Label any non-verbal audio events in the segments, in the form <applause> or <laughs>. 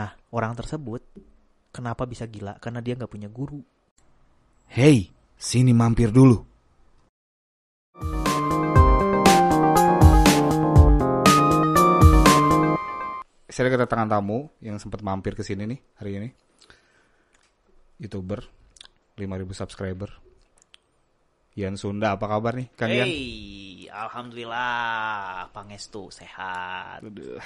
Nah, orang tersebut kenapa bisa gila? Karena dia nggak punya guru. Hei, sini mampir dulu. Saya kedatangan tamu yang sempat mampir ke sini nih hari ini. YouTuber 5000 subscriber. Ian Sunda, apa kabar nih Kang? Hey, alhamdulillah, Pangestu sehat, Aduh,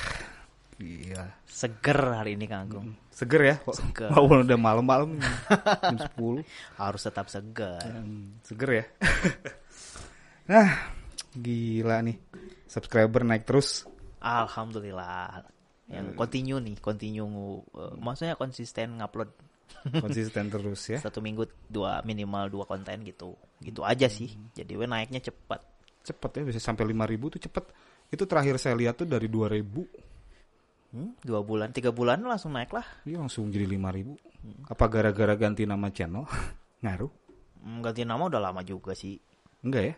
Iya. seger hari ini Kang Agung. Seger ya? Seger. <laughs> Walaupun udah malam-malam <laughs> jam 10. Harus tetap seger. Hmm, seger ya. <laughs> nah, gila nih. Subscriber naik terus. Alhamdulillah. Yang continue nih, continue uh, maksudnya konsisten ngupload Konsisten terus ya. satu minggu dua minimal dua konten gitu. Gitu aja sih. Jadi we naiknya cepat. Cepet ya, bisa sampai 5000 tuh cepet. Itu terakhir saya lihat tuh dari 2000. Hmm, dua bulan, tiga bulan langsung naik lah. Iya langsung jadi 5000. Apa gara-gara ganti nama channel? <laughs> Ngaruh? Hmm, ganti nama udah lama juga sih. Enggak ya?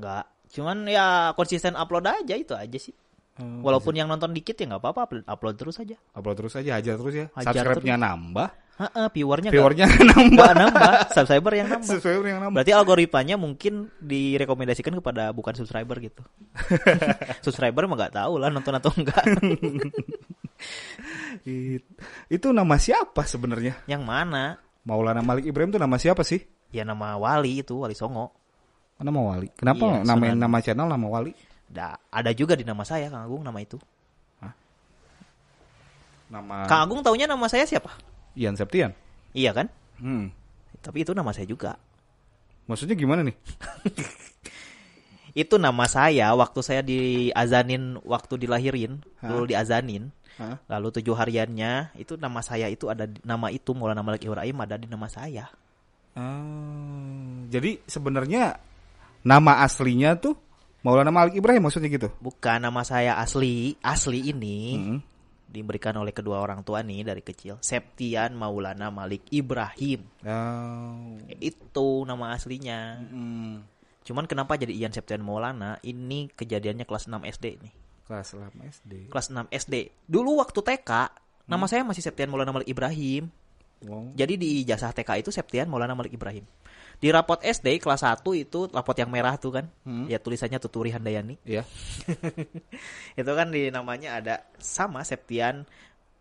Nggak. Cuman ya konsisten upload aja itu aja sih. Oh, Walaupun yang nonton dikit ya nggak apa-apa upload, terus aja. Upload terus aja, hajar terus ya. Subscribe-nya nambah, Heeh, viewernya viewernya <laughs> nambah. nggak nambah, subscriber yang nambah. Subscriber yang nambah. Berarti algoritmanya mungkin direkomendasikan kepada bukan subscriber gitu. <laughs> subscriber mah nggak tahu lah nonton atau enggak. <laughs> It- Itu nama siapa sebenarnya? yang mana? Maulana Malik Ibrahim tuh nama siapa sih? Ya nama Wali itu, Wali Songo. Nama Wali. Kenapa Iya, namain Sunan. nama channel nama Wali? Da, ada juga di nama saya Kang Agung nama itu. Nama Kang Agung taunya nama saya siapa? Ian Septian. Iya kan? Hmm. Tapi itu nama saya juga. Maksudnya gimana nih? <laughs> Itu nama saya waktu saya diazanin waktu dilahirin, Hah? dulu diazanin. Hah? Lalu tujuh hariannya itu nama saya itu ada di- nama itu Maulana Malik Ibrahim ada di nama saya. Ah, jadi sebenarnya nama aslinya tuh Maulana Malik Ibrahim maksudnya gitu. Bukan nama saya asli, asli ini Hmm. Diberikan oleh kedua orang tua nih dari kecil. Septian Maulana Malik Ibrahim. Oh. Itu nama aslinya. Hmm. Cuman kenapa jadi Ian Septian Maulana? Ini kejadiannya kelas 6 SD nih. Kelas 8 SD. Kelas 6 SD. Dulu waktu TK, nama saya masih Septian Maulana Malik Ibrahim. Wow. Jadi di ijazah TK itu Septian Maulana Malik Ibrahim. Di rapot SD kelas 1 itu rapot yang merah tuh kan. Hmm. Ya tulisannya Tuturi Handayani. Iya. <laughs> itu kan di namanya ada sama Septian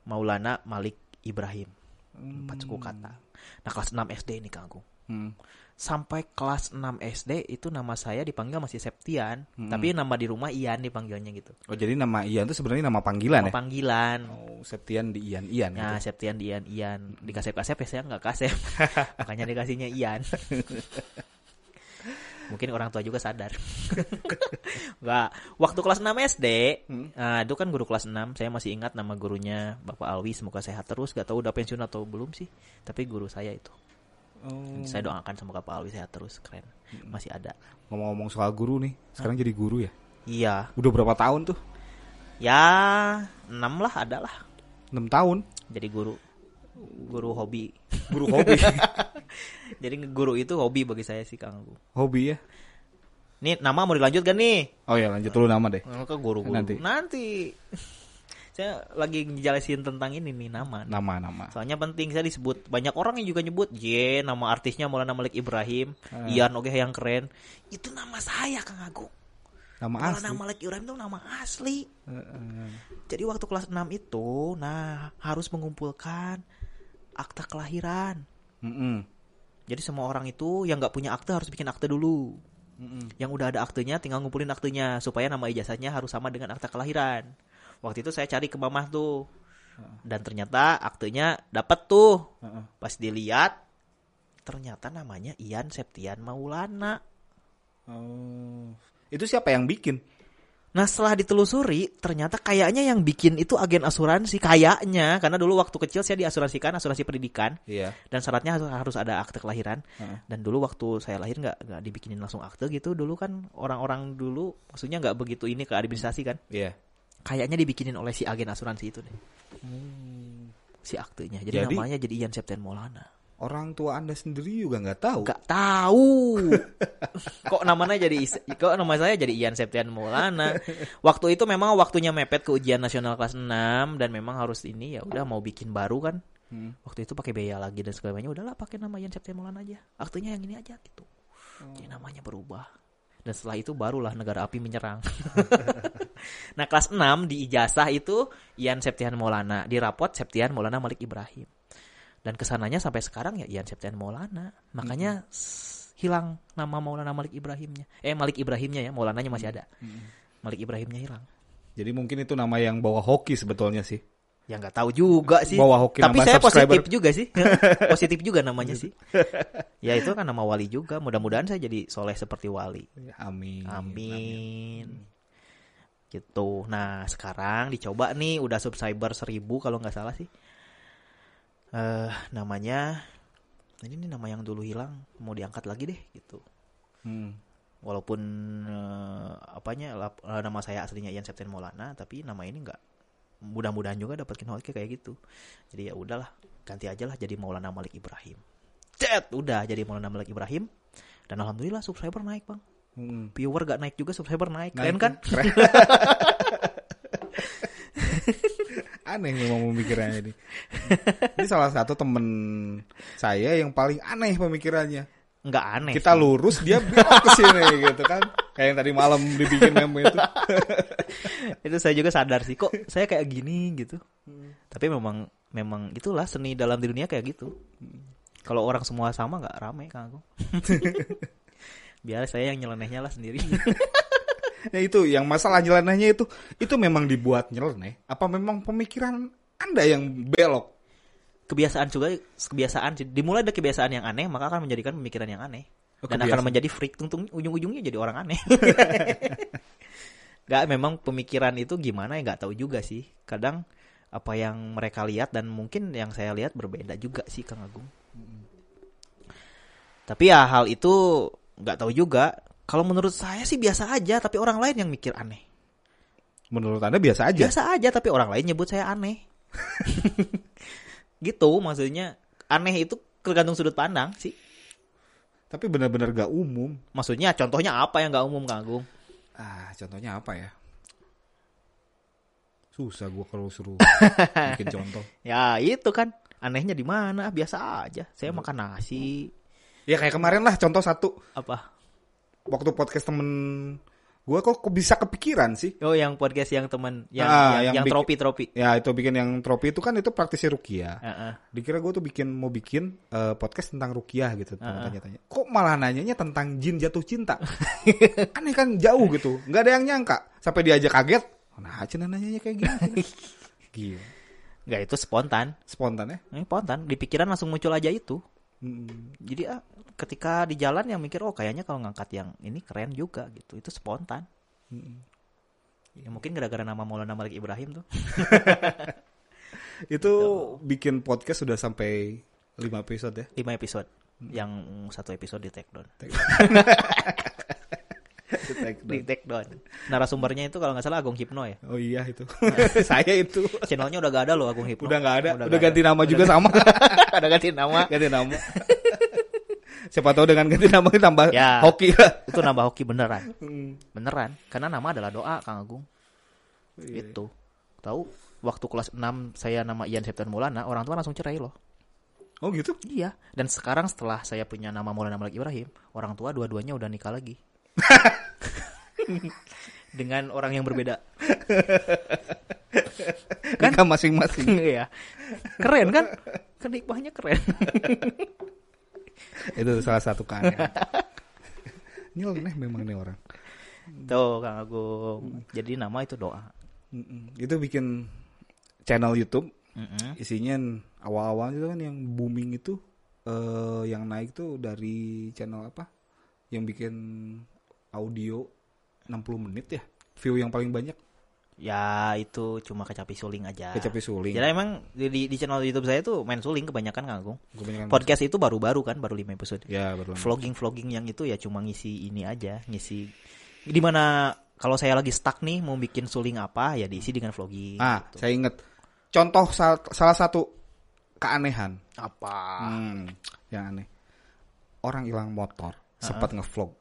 Maulana Malik Ibrahim. Empat suku kata. Nah kelas 6 SD ini Kang Agung. Hmm. Sampai kelas 6 SD itu nama saya dipanggil masih Septian. Tapi nama di rumah Ian dipanggilnya gitu. Oh jadi nama Ian tuh sebenarnya nama panggilan Nama ya? panggilan. Oh, Septian di Ian Ian Nah, gitu. Septian di Ian Ian. Dikasih kasih ya saya nggak kasih. <laughs> Makanya dikasihnya Ian. <laughs> Mungkin orang tua juga sadar. <laughs> Nggak. Waktu kelas 6 SD, nah, itu kan guru kelas 6. Saya masih ingat nama gurunya Bapak Alwi. Semoga sehat terus. Gak tahu udah pensiun atau belum sih. Tapi guru saya itu. Oh. Saya doakan semoga Pak Alwi sehat terus. Keren. Masih ada. Ngomong-ngomong soal guru nih, sekarang jadi guru ya? Iya. Udah berapa tahun tuh? Ya, 6 lah ada lah. 6 tahun. Jadi guru. Guru hobi. Guru hobi. <laughs> Jadi guru itu hobi bagi saya sih Kang Agung. hobi ya? Nih nama mau dilanjut kan nih? Oh ya lanjut dulu nama deh. Ke guru-guru. Nanti. Nanti. Saya lagi ngejelasin tentang ini nih nama. Nama-nama. Soalnya penting saya disebut banyak orang yang juga nyebut J nama artisnya Maulana Malik Ibrahim, Ah. Ian oke yang keren. Itu nama saya Kang Agung. Nama Maulana asli. Malik Ibrahim itu nama asli. Heeh. Jadi waktu kelas 6 itu, nah harus mengumpulkan akta kelahiran. Mm-mm. Jadi semua orang itu yang nggak punya akte harus bikin akte dulu. Mm-mm. Yang udah ada aktenya tinggal ngumpulin aktenya supaya nama ijazahnya harus sama dengan akta kelahiran. Waktu itu saya cari ke mamah tuh. Dan ternyata aktenya dapat tuh. Pas dilihat ternyata namanya Ian Septian Maulana. Oh. Itu siapa yang bikin? Nah setelah ditelusuri ternyata kayaknya yang bikin itu agen asuransi kayaknya karena dulu waktu kecil saya diasuransikan asuransi pendidikan Iya. dan syaratnya harus, ada akte kelahiran Heeh. dan dulu waktu saya lahir nggak nggak dibikinin langsung akte gitu dulu kan orang-orang dulu maksudnya nggak begitu ini ke administrasi kan Iya. Kayaknya dibikinin oleh si agen asuransi itu deh si aktenya jadi, Jadi- namanya jadi Ian Septian Maulana orang tua anda sendiri juga nggak tahu. Gak tahu. <laughs> kok namanya jadi kok nama saya jadi Ian Septian Maulana. Waktu itu memang waktunya mepet ke ujian nasional kelas 6 dan memang harus ini ya udah mau bikin baru kan. Hmm. Waktu itu pakai biaya lagi dan segalanya udahlah pakai nama Ian Septian Maulana aja. Aktunya yang ini aja gitu. Jadi namanya berubah. Dan setelah itu barulah negara api menyerang. <laughs> nah, kelas 6 di ijazah itu Ian Septian Maulana, di rapot Septian Maulana Malik Ibrahim. Dan ke sananya sampai sekarang ya Ian Septian Maulana. Makanya s- hilang nama Maulana Malik Ibrahimnya. Eh Malik Ibrahimnya ya, Maulananya masih ada. Malik Ibrahimnya hilang. Jadi mungkin itu nama yang bawa hoki sebetulnya sih. Ya nggak tahu juga sih. Bawa hoki Tapi saya subscriber. positif juga sih. <laughs> <laughs> positif juga namanya sih. <laughs> Ya itu kan nama wali juga. Mudah-mudahan saya jadi soleh seperti wali. Amin. Amin. Gitu. Nah, sekarang dicoba nih udah subscriber 1000 kalau nggak salah sih. Eh, namanya ini nih nama yang dulu hilang mau diangkat lagi deh gitu. Hmm. Walaupun eh, apanya lap- eh, nama saya aslinya Ian Septian Maulana, tapi nama ini nggak mudah-mudahan juga dapetin hoki kayak gitu. Jadi ya udahlah, ganti aja lah jadi Maulana Malik Ibrahim. Cet, udah jadi Maulana Malik Ibrahim. Dan alhamdulillah subscriber naik, Bang. Hmm. Viewer gak naik juga, subscriber naik. Keren Naik kan? Keren. <laughs> aneh memang pemikirannya ini. Ini salah satu temen saya yang paling aneh pemikirannya. Nggak aneh. Kita sih. lurus dia belok ke sini <laughs> gitu kan. Kayak yang tadi malam dibikin meme itu. <laughs> itu saya juga sadar sih kok saya kayak gini gitu. Tapi memang memang itulah seni dalam di dunia kayak gitu. Kalau orang semua sama nggak rame Kang Agung. <laughs> Biar saya yang nyelenehnya lah sendiri. Nah <laughs> itu yang masalah nyelenehnya itu itu memang dibuat nyeleneh apa memang pemikiran Anda yang belok? kebiasaan juga kebiasaan dimulai dari kebiasaan yang aneh maka akan menjadikan pemikiran yang aneh Dan akan kebiasaan. menjadi freak tungtung ujung-ujungnya jadi orang aneh. <laughs> Gak memang pemikiran itu gimana ya nggak tahu juga sih. Kadang apa yang mereka lihat dan mungkin yang saya lihat berbeda juga sih Kang Agung. Tapi ya hal itu nggak tahu juga. Kalau menurut saya sih biasa aja tapi orang lain yang mikir aneh. Menurut Anda biasa aja? biasa aja tapi orang lain nyebut saya aneh. <laughs> Gitu maksudnya aneh itu tergantung sudut pandang sih Tapi benar-benar gak umum. maksudnya contohnya apa yang nggak umum Kang Agung Ah, contohnya apa ya? Susah gua kalau suruh <laughs> bikin contoh. ya itu kan anehnya di mana biasa aja saya makan nasi Ya kayak kemarin lah contoh satu. apa Waktu podcast temen gua kok, bisa kepikiran sih? oh yang podcast yang teman yang Ah, yang, yang yang bikin- tropi tropi Ya itu bikin yang tropi itu kan itu praktisi rukia. Heeh. Dikira gue tuh bikin mau bikin eh, podcast tentang rukiah gitu Ah. tanya-tanya. Kok malah nanyanya tentang jin jatuh cinta? <laughs> Aneh kan jauh gitu. nggak ada yang nyangka. Sampai diajak kaget. Nah, Cina nanyanya kayak gini. <laughs> Gila. nggak itu spontan Spontan ya. ini spontan di pikiran langsung muncul aja itu Mm. jadi ah, ketika di jalan yang mikir oh kayaknya kalau ngangkat yang ini keren juga gitu. Itu spontan. Mm. ya mungkin gara-gara nama Maulana Malik Ibrahim tuh. <laughs> Itu bikin podcast sudah sampai 5 episode ya. 5 episode. Yang satu episode di take down <laughs> di take down narasumbernya itu kalau nggak salah Agung Hipno ya Oh iya itu. <laughs> Saya itu. channelnya udah gak ada loh Agung Hipno Udah nggak ada. Udah, nggak ganti ada. nama juga sama. <laughs> udah ganti nama ganti nama. Siapa tahu dengan ganti nama tambah Ya. hoki lah. <laughs> itu nambah hoki beneran Hmm. beneran karena nama adalah doa Kang Agung Iya. itu tahu waktu kelas 6 saya nama Ian Septian Maulana orang tua langsung cerai loh Oh gitu. iya dan sekarang setelah saya punya nama Maulana Malik Ibrahim orang tua dua-duanya udah nikah lagi <laughs> dengan orang yang berbeda <laughs> Kan masing-masing. <laughs> Iya. Keren kan? Kan hikmahnya keren. itu salah satu keanehan. Nyeleneh memang nih orang. Tuh Kang Agung. Jadi nama itu doa. Mm-mm. Itu bikin channel YouTube Mm-mm. isinya awal-awal itu kan yang booming itu eh yang naik tuh dari channel apa? Yang bikin audio 60 menit ya. View yang paling banyak Ya itu cuma kecapi suling aja. kecapi suling. Jadi emang di, di, channel YouTube saya tuh main suling kebanyakan Agung. Kebanyakan Podcast itu baru-baru kan, baru 5 episode. Ya, baru lama. Vlogging-vlogging yang itu ya cuma ngisi ini aja, ngisi di mana kalau saya lagi stuck nih mau bikin suling apa ya diisi dengan vlogging. Ah, gitu. saya inget. Contoh sal- salah satu keanehan. Apa? Hmm, yang aneh. Orang hilang motor, sempat ngevlog.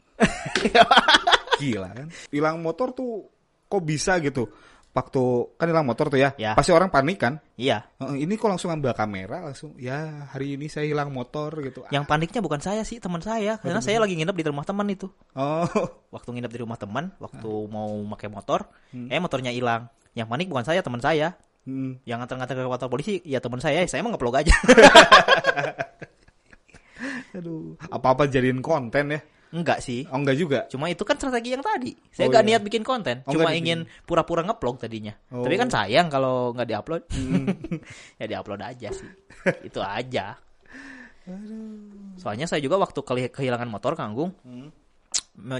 Gila kan? Hilang motor tuh kok bisa gitu? Waktu kan hilang motor tuh ya, Ya. pasti orang panik kan? Iya. Ini kok langsung ambil kamera langsung ya hari ini saya hilang motor gitu. Yang paniknya bukan saya sih, teman saya. Karena saya lagi nginep di rumah teman itu. Oh, <laughs> Waktu nginep di rumah teman, waktu mau pakai motor, eh motornya hilang. Yang panik bukan saya, teman saya. Hmm. Yang nganter-nganter ke kantor polisi, ya teman saya. Saya emang ngeplog aja. <laughs> aduh, apa-apa jadiin konten ya? Enggak sih. Oh enggak juga. Cuma itu kan strategi yang tadi. Saya Oh, nggak iya. niat bikin konten, Oh, cuma ingin pura-pura ngeplog tadinya. Oh. Tapi kan sayang kalau nggak diupload. <laughs> ya diupload aja sih. <laughs> itu aja. Soalnya saya juga waktu kehilangan motor Kang Agung,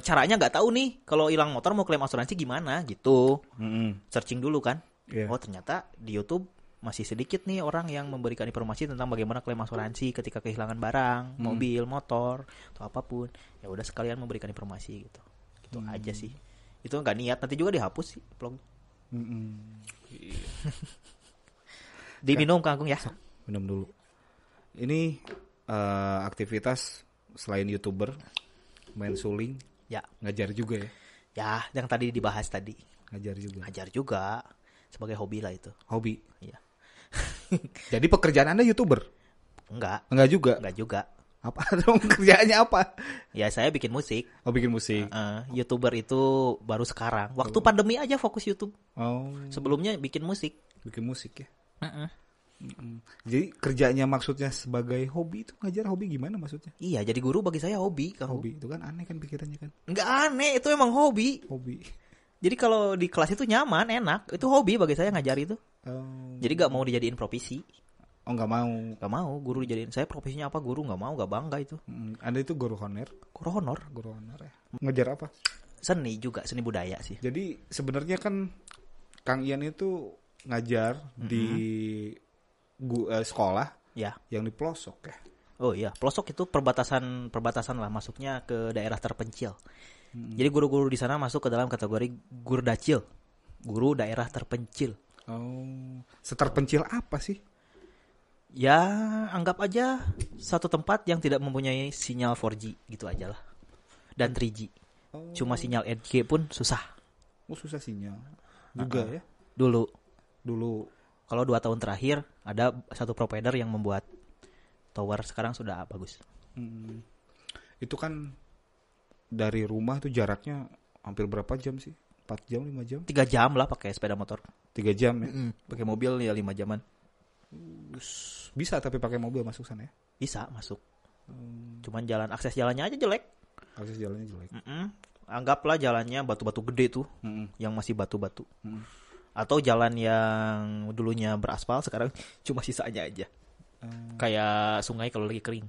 caranya nggak tahu nih kalau hilang motor mau klaim asuransi gimana gitu. Mm-mm. Searching dulu kan. Iya. Oh ternyata di YouTube masih sedikit nih orang yang memberikan informasi tentang bagaimana klaim asuransi ketika kehilangan barang, mobil, motor, atau apa pun. Ya udah sekalian memberikan informasi gitu. Gitu aja sih. Itu nggak niat, nanti juga dihapus sih vlog. Mm-mm. <laughs> Diminum Kang Agung ya. Minum dulu. Ini eh, aktivitas selain youtuber, main suling, Ya, ngajar juga ya, ya yang tadi dibahas tadi. ngajar juga. Ngajar juga sebagai hobi lah itu. Hobi. Iya. <laughs> Jadi pekerjaan anda youtuber? Enggak, Enggak juga. enggak juga. Apa <laughs> dong kerjaannya apa? Ya saya bikin musik. Oh bikin musik. Eh, YouTuber itu baru sekarang. Waktu pandemi aja fokus YouTube. Oh Sebelumnya bikin musik. bikin musik ya. Heeh. Mm. Jadi kerjanya maksudnya sebagai hobi itu ngajar hobi gimana maksudnya? Iya, jadi guru bagi saya hobi. Kang. Hobi itu kan aneh kan pikirannya kan. Nggak aneh, itu emang hobi. Hobi. Jadi kalau di kelas itu nyaman, enak. Itu hobi bagi saya ngajar itu. Oh, Jadi nggak mau dijadiin profesi. oh nggak mau. Nggak mau guru dijadiin. Saya profesinya apa guru nggak mau, nggak bangga itu. Mm, Anda itu guru honor, Guru honor. guru honor ya. Ngajar apa? Seni juga, seni budaya sih. Jadi sebenarnya kan Kang Ian itu ngajar di gu- eh, sekolah Ya. yang di pelosok ya. Oh iya, pelosok itu perbatasan perbatasan lah masuknya ke daerah terpencil. Jadi guru-guru di sana masuk ke dalam kategori gurdacil. Guru daerah terpencil. Oh, seterpencil apa sih? Ya, anggap aja satu tempat yang tidak mempunyai sinyal 4G gitu aja lah. Dan 3G. Oh, Cuma sinyal 8G pun susah oh susah sinyal juga ya. dulu. Dulu Kalau dua tahun terakhir ada satu provider yang membuat tower sekarang sudah bagus. mm, itu kan dari rumah tuh jaraknya hampir berapa jam sih? 4 jam, 5 jam? Tiga jam lah pakai sepeda motor. 3 jam ya. Pakai mobil ya lima jaman. Bisa tapi pakai mobil masuk sana ya. Bisa masuk. Cuman jalan akses jalannya aja jelek. Akses jalannya jelek. Mm-mm. Anggaplah jalannya batu-batu gede tuh, Mm-mm. yang masih batu-batu. Mm. Atau jalan yang dulunya beraspal sekarang <laughs> cuma sisanya aja. Eh, Kayak sungai kalau lagi kering,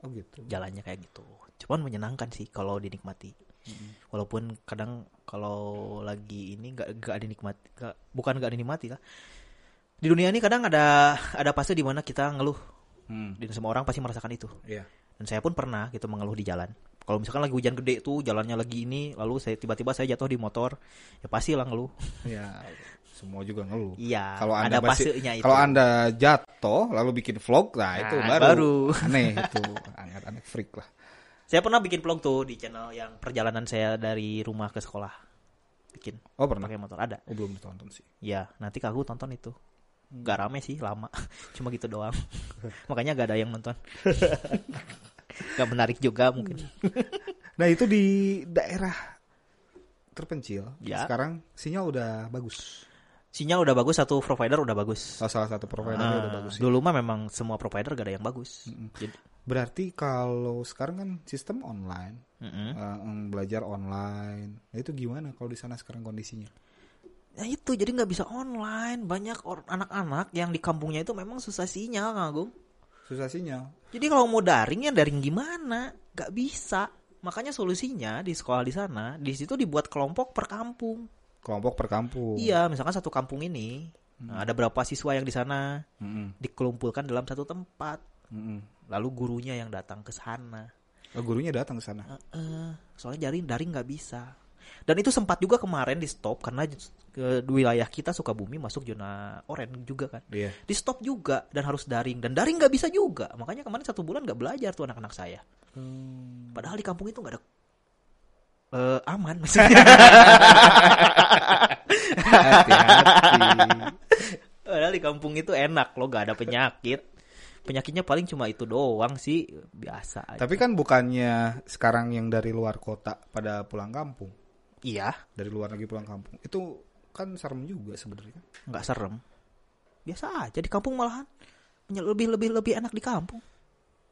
oh gitu. jalannya kayak gitu. Cuman menyenangkan sih kalau dinikmati. Walaupun kadang kalau lagi ini nggak nggak dinikmati, nggak- bukan nggak dinikmati lah. Di dunia ini kadang ada ada fase di mana kita ngeluh Hmm. dan semua orang pasti merasakan itu. Iya. Dan saya pun pernah gitu mengeluh di jalan. Kalau misalkan lagi hujan gede tuh jalannya lagi ini, lalu saya tiba-tiba saya jatuh di motor, ya pasti lah ngeluh. Ya, <laughs> semua juga ngeluh. Iya, Kalau anda itu. Kalau anda jatuh lalu bikin vlog, nah, itu Nah, baru, baru. <laughs> aneh <laughs> itu, aneh-aneh freak lah. Saya pernah bikin vlog tuh di channel yang perjalanan saya dari rumah ke sekolah. Bikin Oh pernah? pakai motor ada. Oh belum ditonton sih. Ya, nanti aku tonton itu. Gak rame sih, lama. <laughs> Cuma gitu doang. Makanya gak ada yang nonton. gak menarik juga mungkin. Nah itu di daerah terpencil. Ya. Sekarang sinyal udah bagus. Sinyal udah bagus, satu provider udah bagus. Oh, salah satu providernya Ah, udah bagus. ya. Dulu mah memang semua provider gak ada yang bagus. Jadi, Berarti kalau sekarang kan sistem online, mm-mm. eh, em, belajar online. Nah, itu gimana kalau di sana sekarang kondisinya? Nah itu jadi nggak bisa online. Banyak or- anak-anak yang di kampungnya itu memang susah sinyal, Kang Agung. Susah sinyal. Jadi kalau mau daring ya daring gimana? Gak bisa. Makanya solusinya di sekolah di sana, di situ dibuat kelompok per kampung. Kelompok per kampung. Iya, misalkan satu kampung ini nah, ada berapa siswa yang di sana Mm-mm. dikelumpulkan dalam satu tempat. Mm-mm. Lalu gurunya yang datang ke sana. Oh, gurunya datang ke sana. Eh, soalnya daring daring nggak bisa. Dan itu sempat juga kemarin di stop karena ke wilayah kita Sukabumi masuk zona oranye juga kan. Iya. Di stop juga dan harus daring dan daring nggak bisa juga. Makanya kemarin satu bulan nggak belajar tuh anak-anak saya. Padahal di kampung itu nggak ada eh, aman maksudnya. Hati-hati. Padahal di kampung itu enak loh, gak ada penyakit. Penyakitnya paling cuma itu doang sih, biasa aja. Tapi kan bukannya sekarang yang dari luar kota pada pulang kampung, Iya, dari luar negeri pulang kampung. Itu kan serem juga sebenarnya. nggak serem. Biasa aja di kampung malahan. Lebih lebih lebih enak di kampung.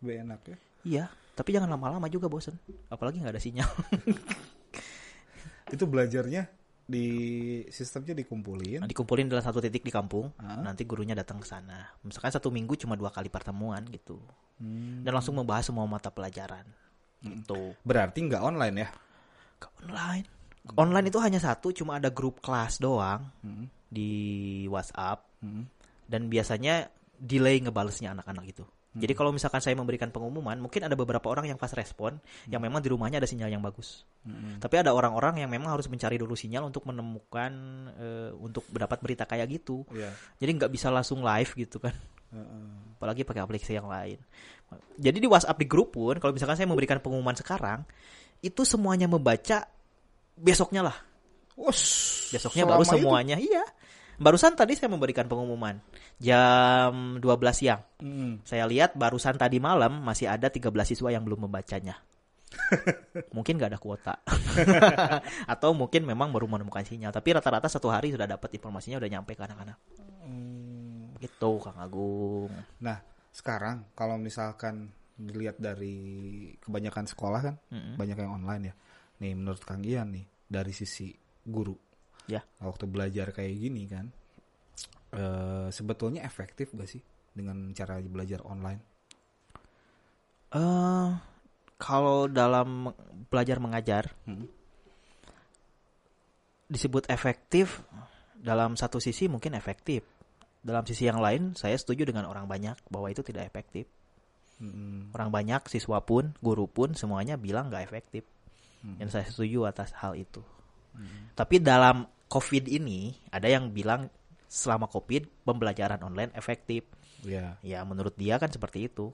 Lebih enak ya. Iya, tapi jangan lama-lama juga bosen. Apalagi nggak ada sinyal. <laughs> Itu belajarnya di sistemnya dikumpulin. Nah, dikumpulin dalam satu titik di kampung. Ah. Nanti gurunya datang ke sana. Misalkan satu minggu cuma dua kali pertemuan gitu. Hmm. Dan langsung membahas semua mata pelajaran. Gitu. Berarti nggak online ya? Ke online. Online itu hanya satu, cuma ada grup kelas doang Hmm. di WhatsApp. Hmm. Dan biasanya delay ngebalesnya anak-anak itu. Jadi kalau misalkan saya memberikan pengumuman, mungkin ada beberapa orang yang pas respon, yang memang di rumahnya ada sinyal yang bagus. Hmm. Tapi ada orang-orang yang memang harus mencari dulu sinyal untuk menemukan, eh, untuk mendapat berita kayak gitu. Iya. Jadi nggak bisa langsung live gitu kan. Heeh. Apalagi pakai aplikasi yang lain. Jadi di WhatsApp di grup pun, kalau misalkan saya memberikan pengumuman sekarang, itu semuanya membaca besoknya lah. Wus, Besoknya baru itu? semuanya, iya. Barusan tadi saya memberikan pengumuman jam 12 siang. Hmm. Saya lihat barusan tadi malam masih ada 13 siswa yang belum membacanya. <laughs> mungkin nggak ada kuota. <laughs> Atau mungkin memang baru menemukan sinyal. Tapi rata-rata satu hari sudah dapat informasinya udah nyampe ke anak-anak. Hmm. Gitu Kang Agung. Nah, sekarang kalau misalkan dilihat dari kebanyakan sekolah kan, Mm-mm. banyak yang online ya. Nih menurut Kang Ian nih dari sisi guru, Ya. waktu belajar kayak gini kan, eh sebetulnya efektif gak sih dengan cara belajar online? eh kalau dalam belajar mengajar Hmm. disebut efektif dalam satu sisi mungkin efektif. Dalam sisi yang lain saya setuju dengan orang banyak bahwa itu tidak efektif. Hmm. Orang banyak siswa pun, guru pun semuanya bilang nggak efektif. Hmm. Dan saya setuju atas hal itu. Tapi dalam COVID ini ada yang bilang selama COVID pembelajaran online efektif. Ya, Ya menurut dia kan seperti itu.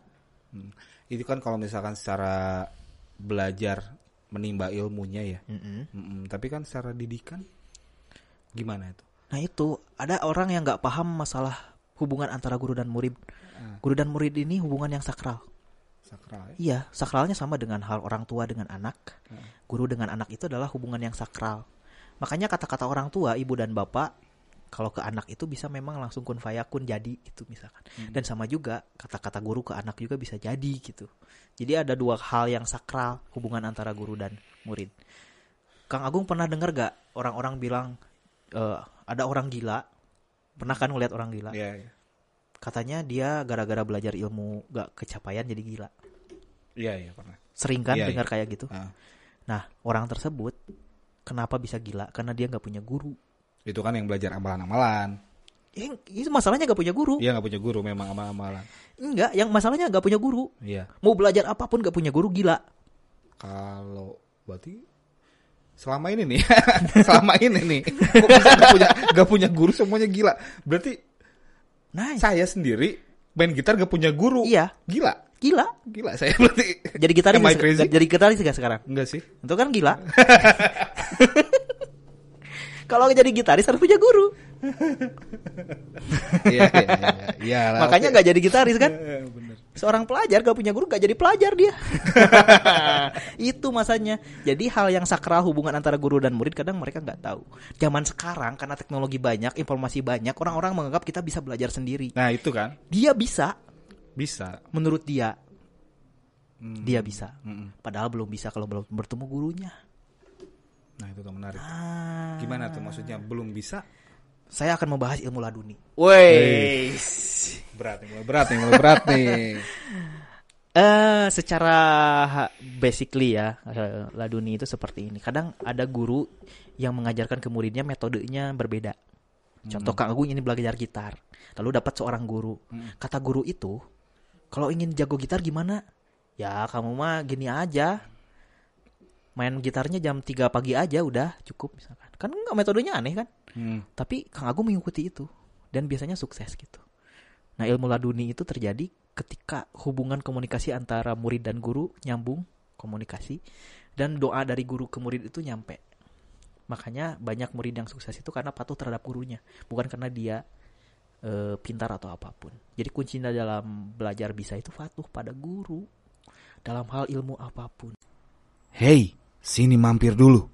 Hmm. itu kan kalau misalkan secara belajar menimba ilmunya ya. Mm-mm. Mm-mm. Tapi kan secara didikan gimana itu? Nah itu ada orang yang nggak paham masalah hubungan antara guru dan murid. Ah. Guru dan murid ini hubungan yang sakral. Sakral ya? Iya, sakralnya sama dengan hal orang tua dengan anak. Hmm. Guru dengan anak itu adalah hubungan yang sakral. Makanya kata-kata orang tua, ibu dan bapak, kalau ke anak itu bisa memang langsung kun fayakun jadi gitu misalkan. Dan sama juga kata-kata guru ke anak juga bisa jadi gitu. Jadi ada dua hal yang sakral hubungan antara guru dan murid. Kang Agung pernah dengar gak orang-orang bilang eh, ada orang gila? Pernah kan ngeliat orang gila? Iya, iya. Katanya dia gara-gara belajar ilmu gak kecapaian jadi gila. Iya, iya, pernah. Sering kan Iya, dengar kayak gitu. Ah. Nah, orang tersebut kenapa bisa gila? Karena dia nggak punya guru. Itu kan yang belajar amalan-amalan. Yang itu masalahnya nggak punya guru. Dia nggak punya guru memang amal-amalan. Enggak, yang masalahnya nggak punya guru. Iya. Mau belajar apa pun nggak punya guru gila. Kalau berarti selama ini nih, <laughs> selama ini nih, kok bisa nggak punya nggak punya guru semuanya gila. Berarti Nah, saya sendiri main gitar gak punya guru. iya, Gila, gila. gila saya berarti. Jadi gitaris Am I nggak- crazy? jadi gitaris nggak sekarang? Enggak sih. Itu kan gila. <laughs> Kalau jadi gitaris harus punya guru. Iya, iya, iya. Iya, Makanya nggak jadi gitaris kan? Eh, bener. Seorang pelajar gak punya guru gak jadi pelajar dia. <laughs> Itu masanya. Jadi hal yang sakral hubungan antara guru dan murid kadang mereka nggak tahu. Zaman sekarang karena teknologi banyak, informasi banyak, orang-orang menganggap kita bisa belajar sendiri. Nah, itu kan Dia bisa, bisa. menurut dia, Hmm. dia bisa. Mm-mm. Padahal belum bisa kalau belum bertemu gurunya. Nah, itu tuh menarik. Ah. Gimana tuh maksudnya belum bisa? Saya akan membahas ilmu laduni. Woi. Berat nih, mulai berat nih, mulai berat nih. <laughs> Eh, secara basically ya, eh, laduni itu seperti ini. Kadang ada guru yang mengajarkan ke muridnya metodenya berbeda. Contoh Kang Agung ini belajar gitar, lalu dapat seorang guru. Kata guru itu, kalau ingin jago gitar gimana? Ya kamu mah gini aja, main gitarnya jam 3 pagi aja udah cukup misalkan. Kan enggak metodenya aneh kan? Hmm. Tapi Kang Agung mengikuti itu dan biasanya sukses gitu. Nah, ilmu laduni itu terjadi ketika hubungan komunikasi antara murid dan guru nyambung komunikasi dan doa dari guru ke murid itu nyampe. Makanya banyak murid yang sukses itu karena patuh terhadap gurunya, bukan karena dia eh, pintar atau apa pun. Jadi kuncinya dalam belajar bisa itu patuh pada guru dalam hal ilmu apa pun. Hey, Sini mampir dulu.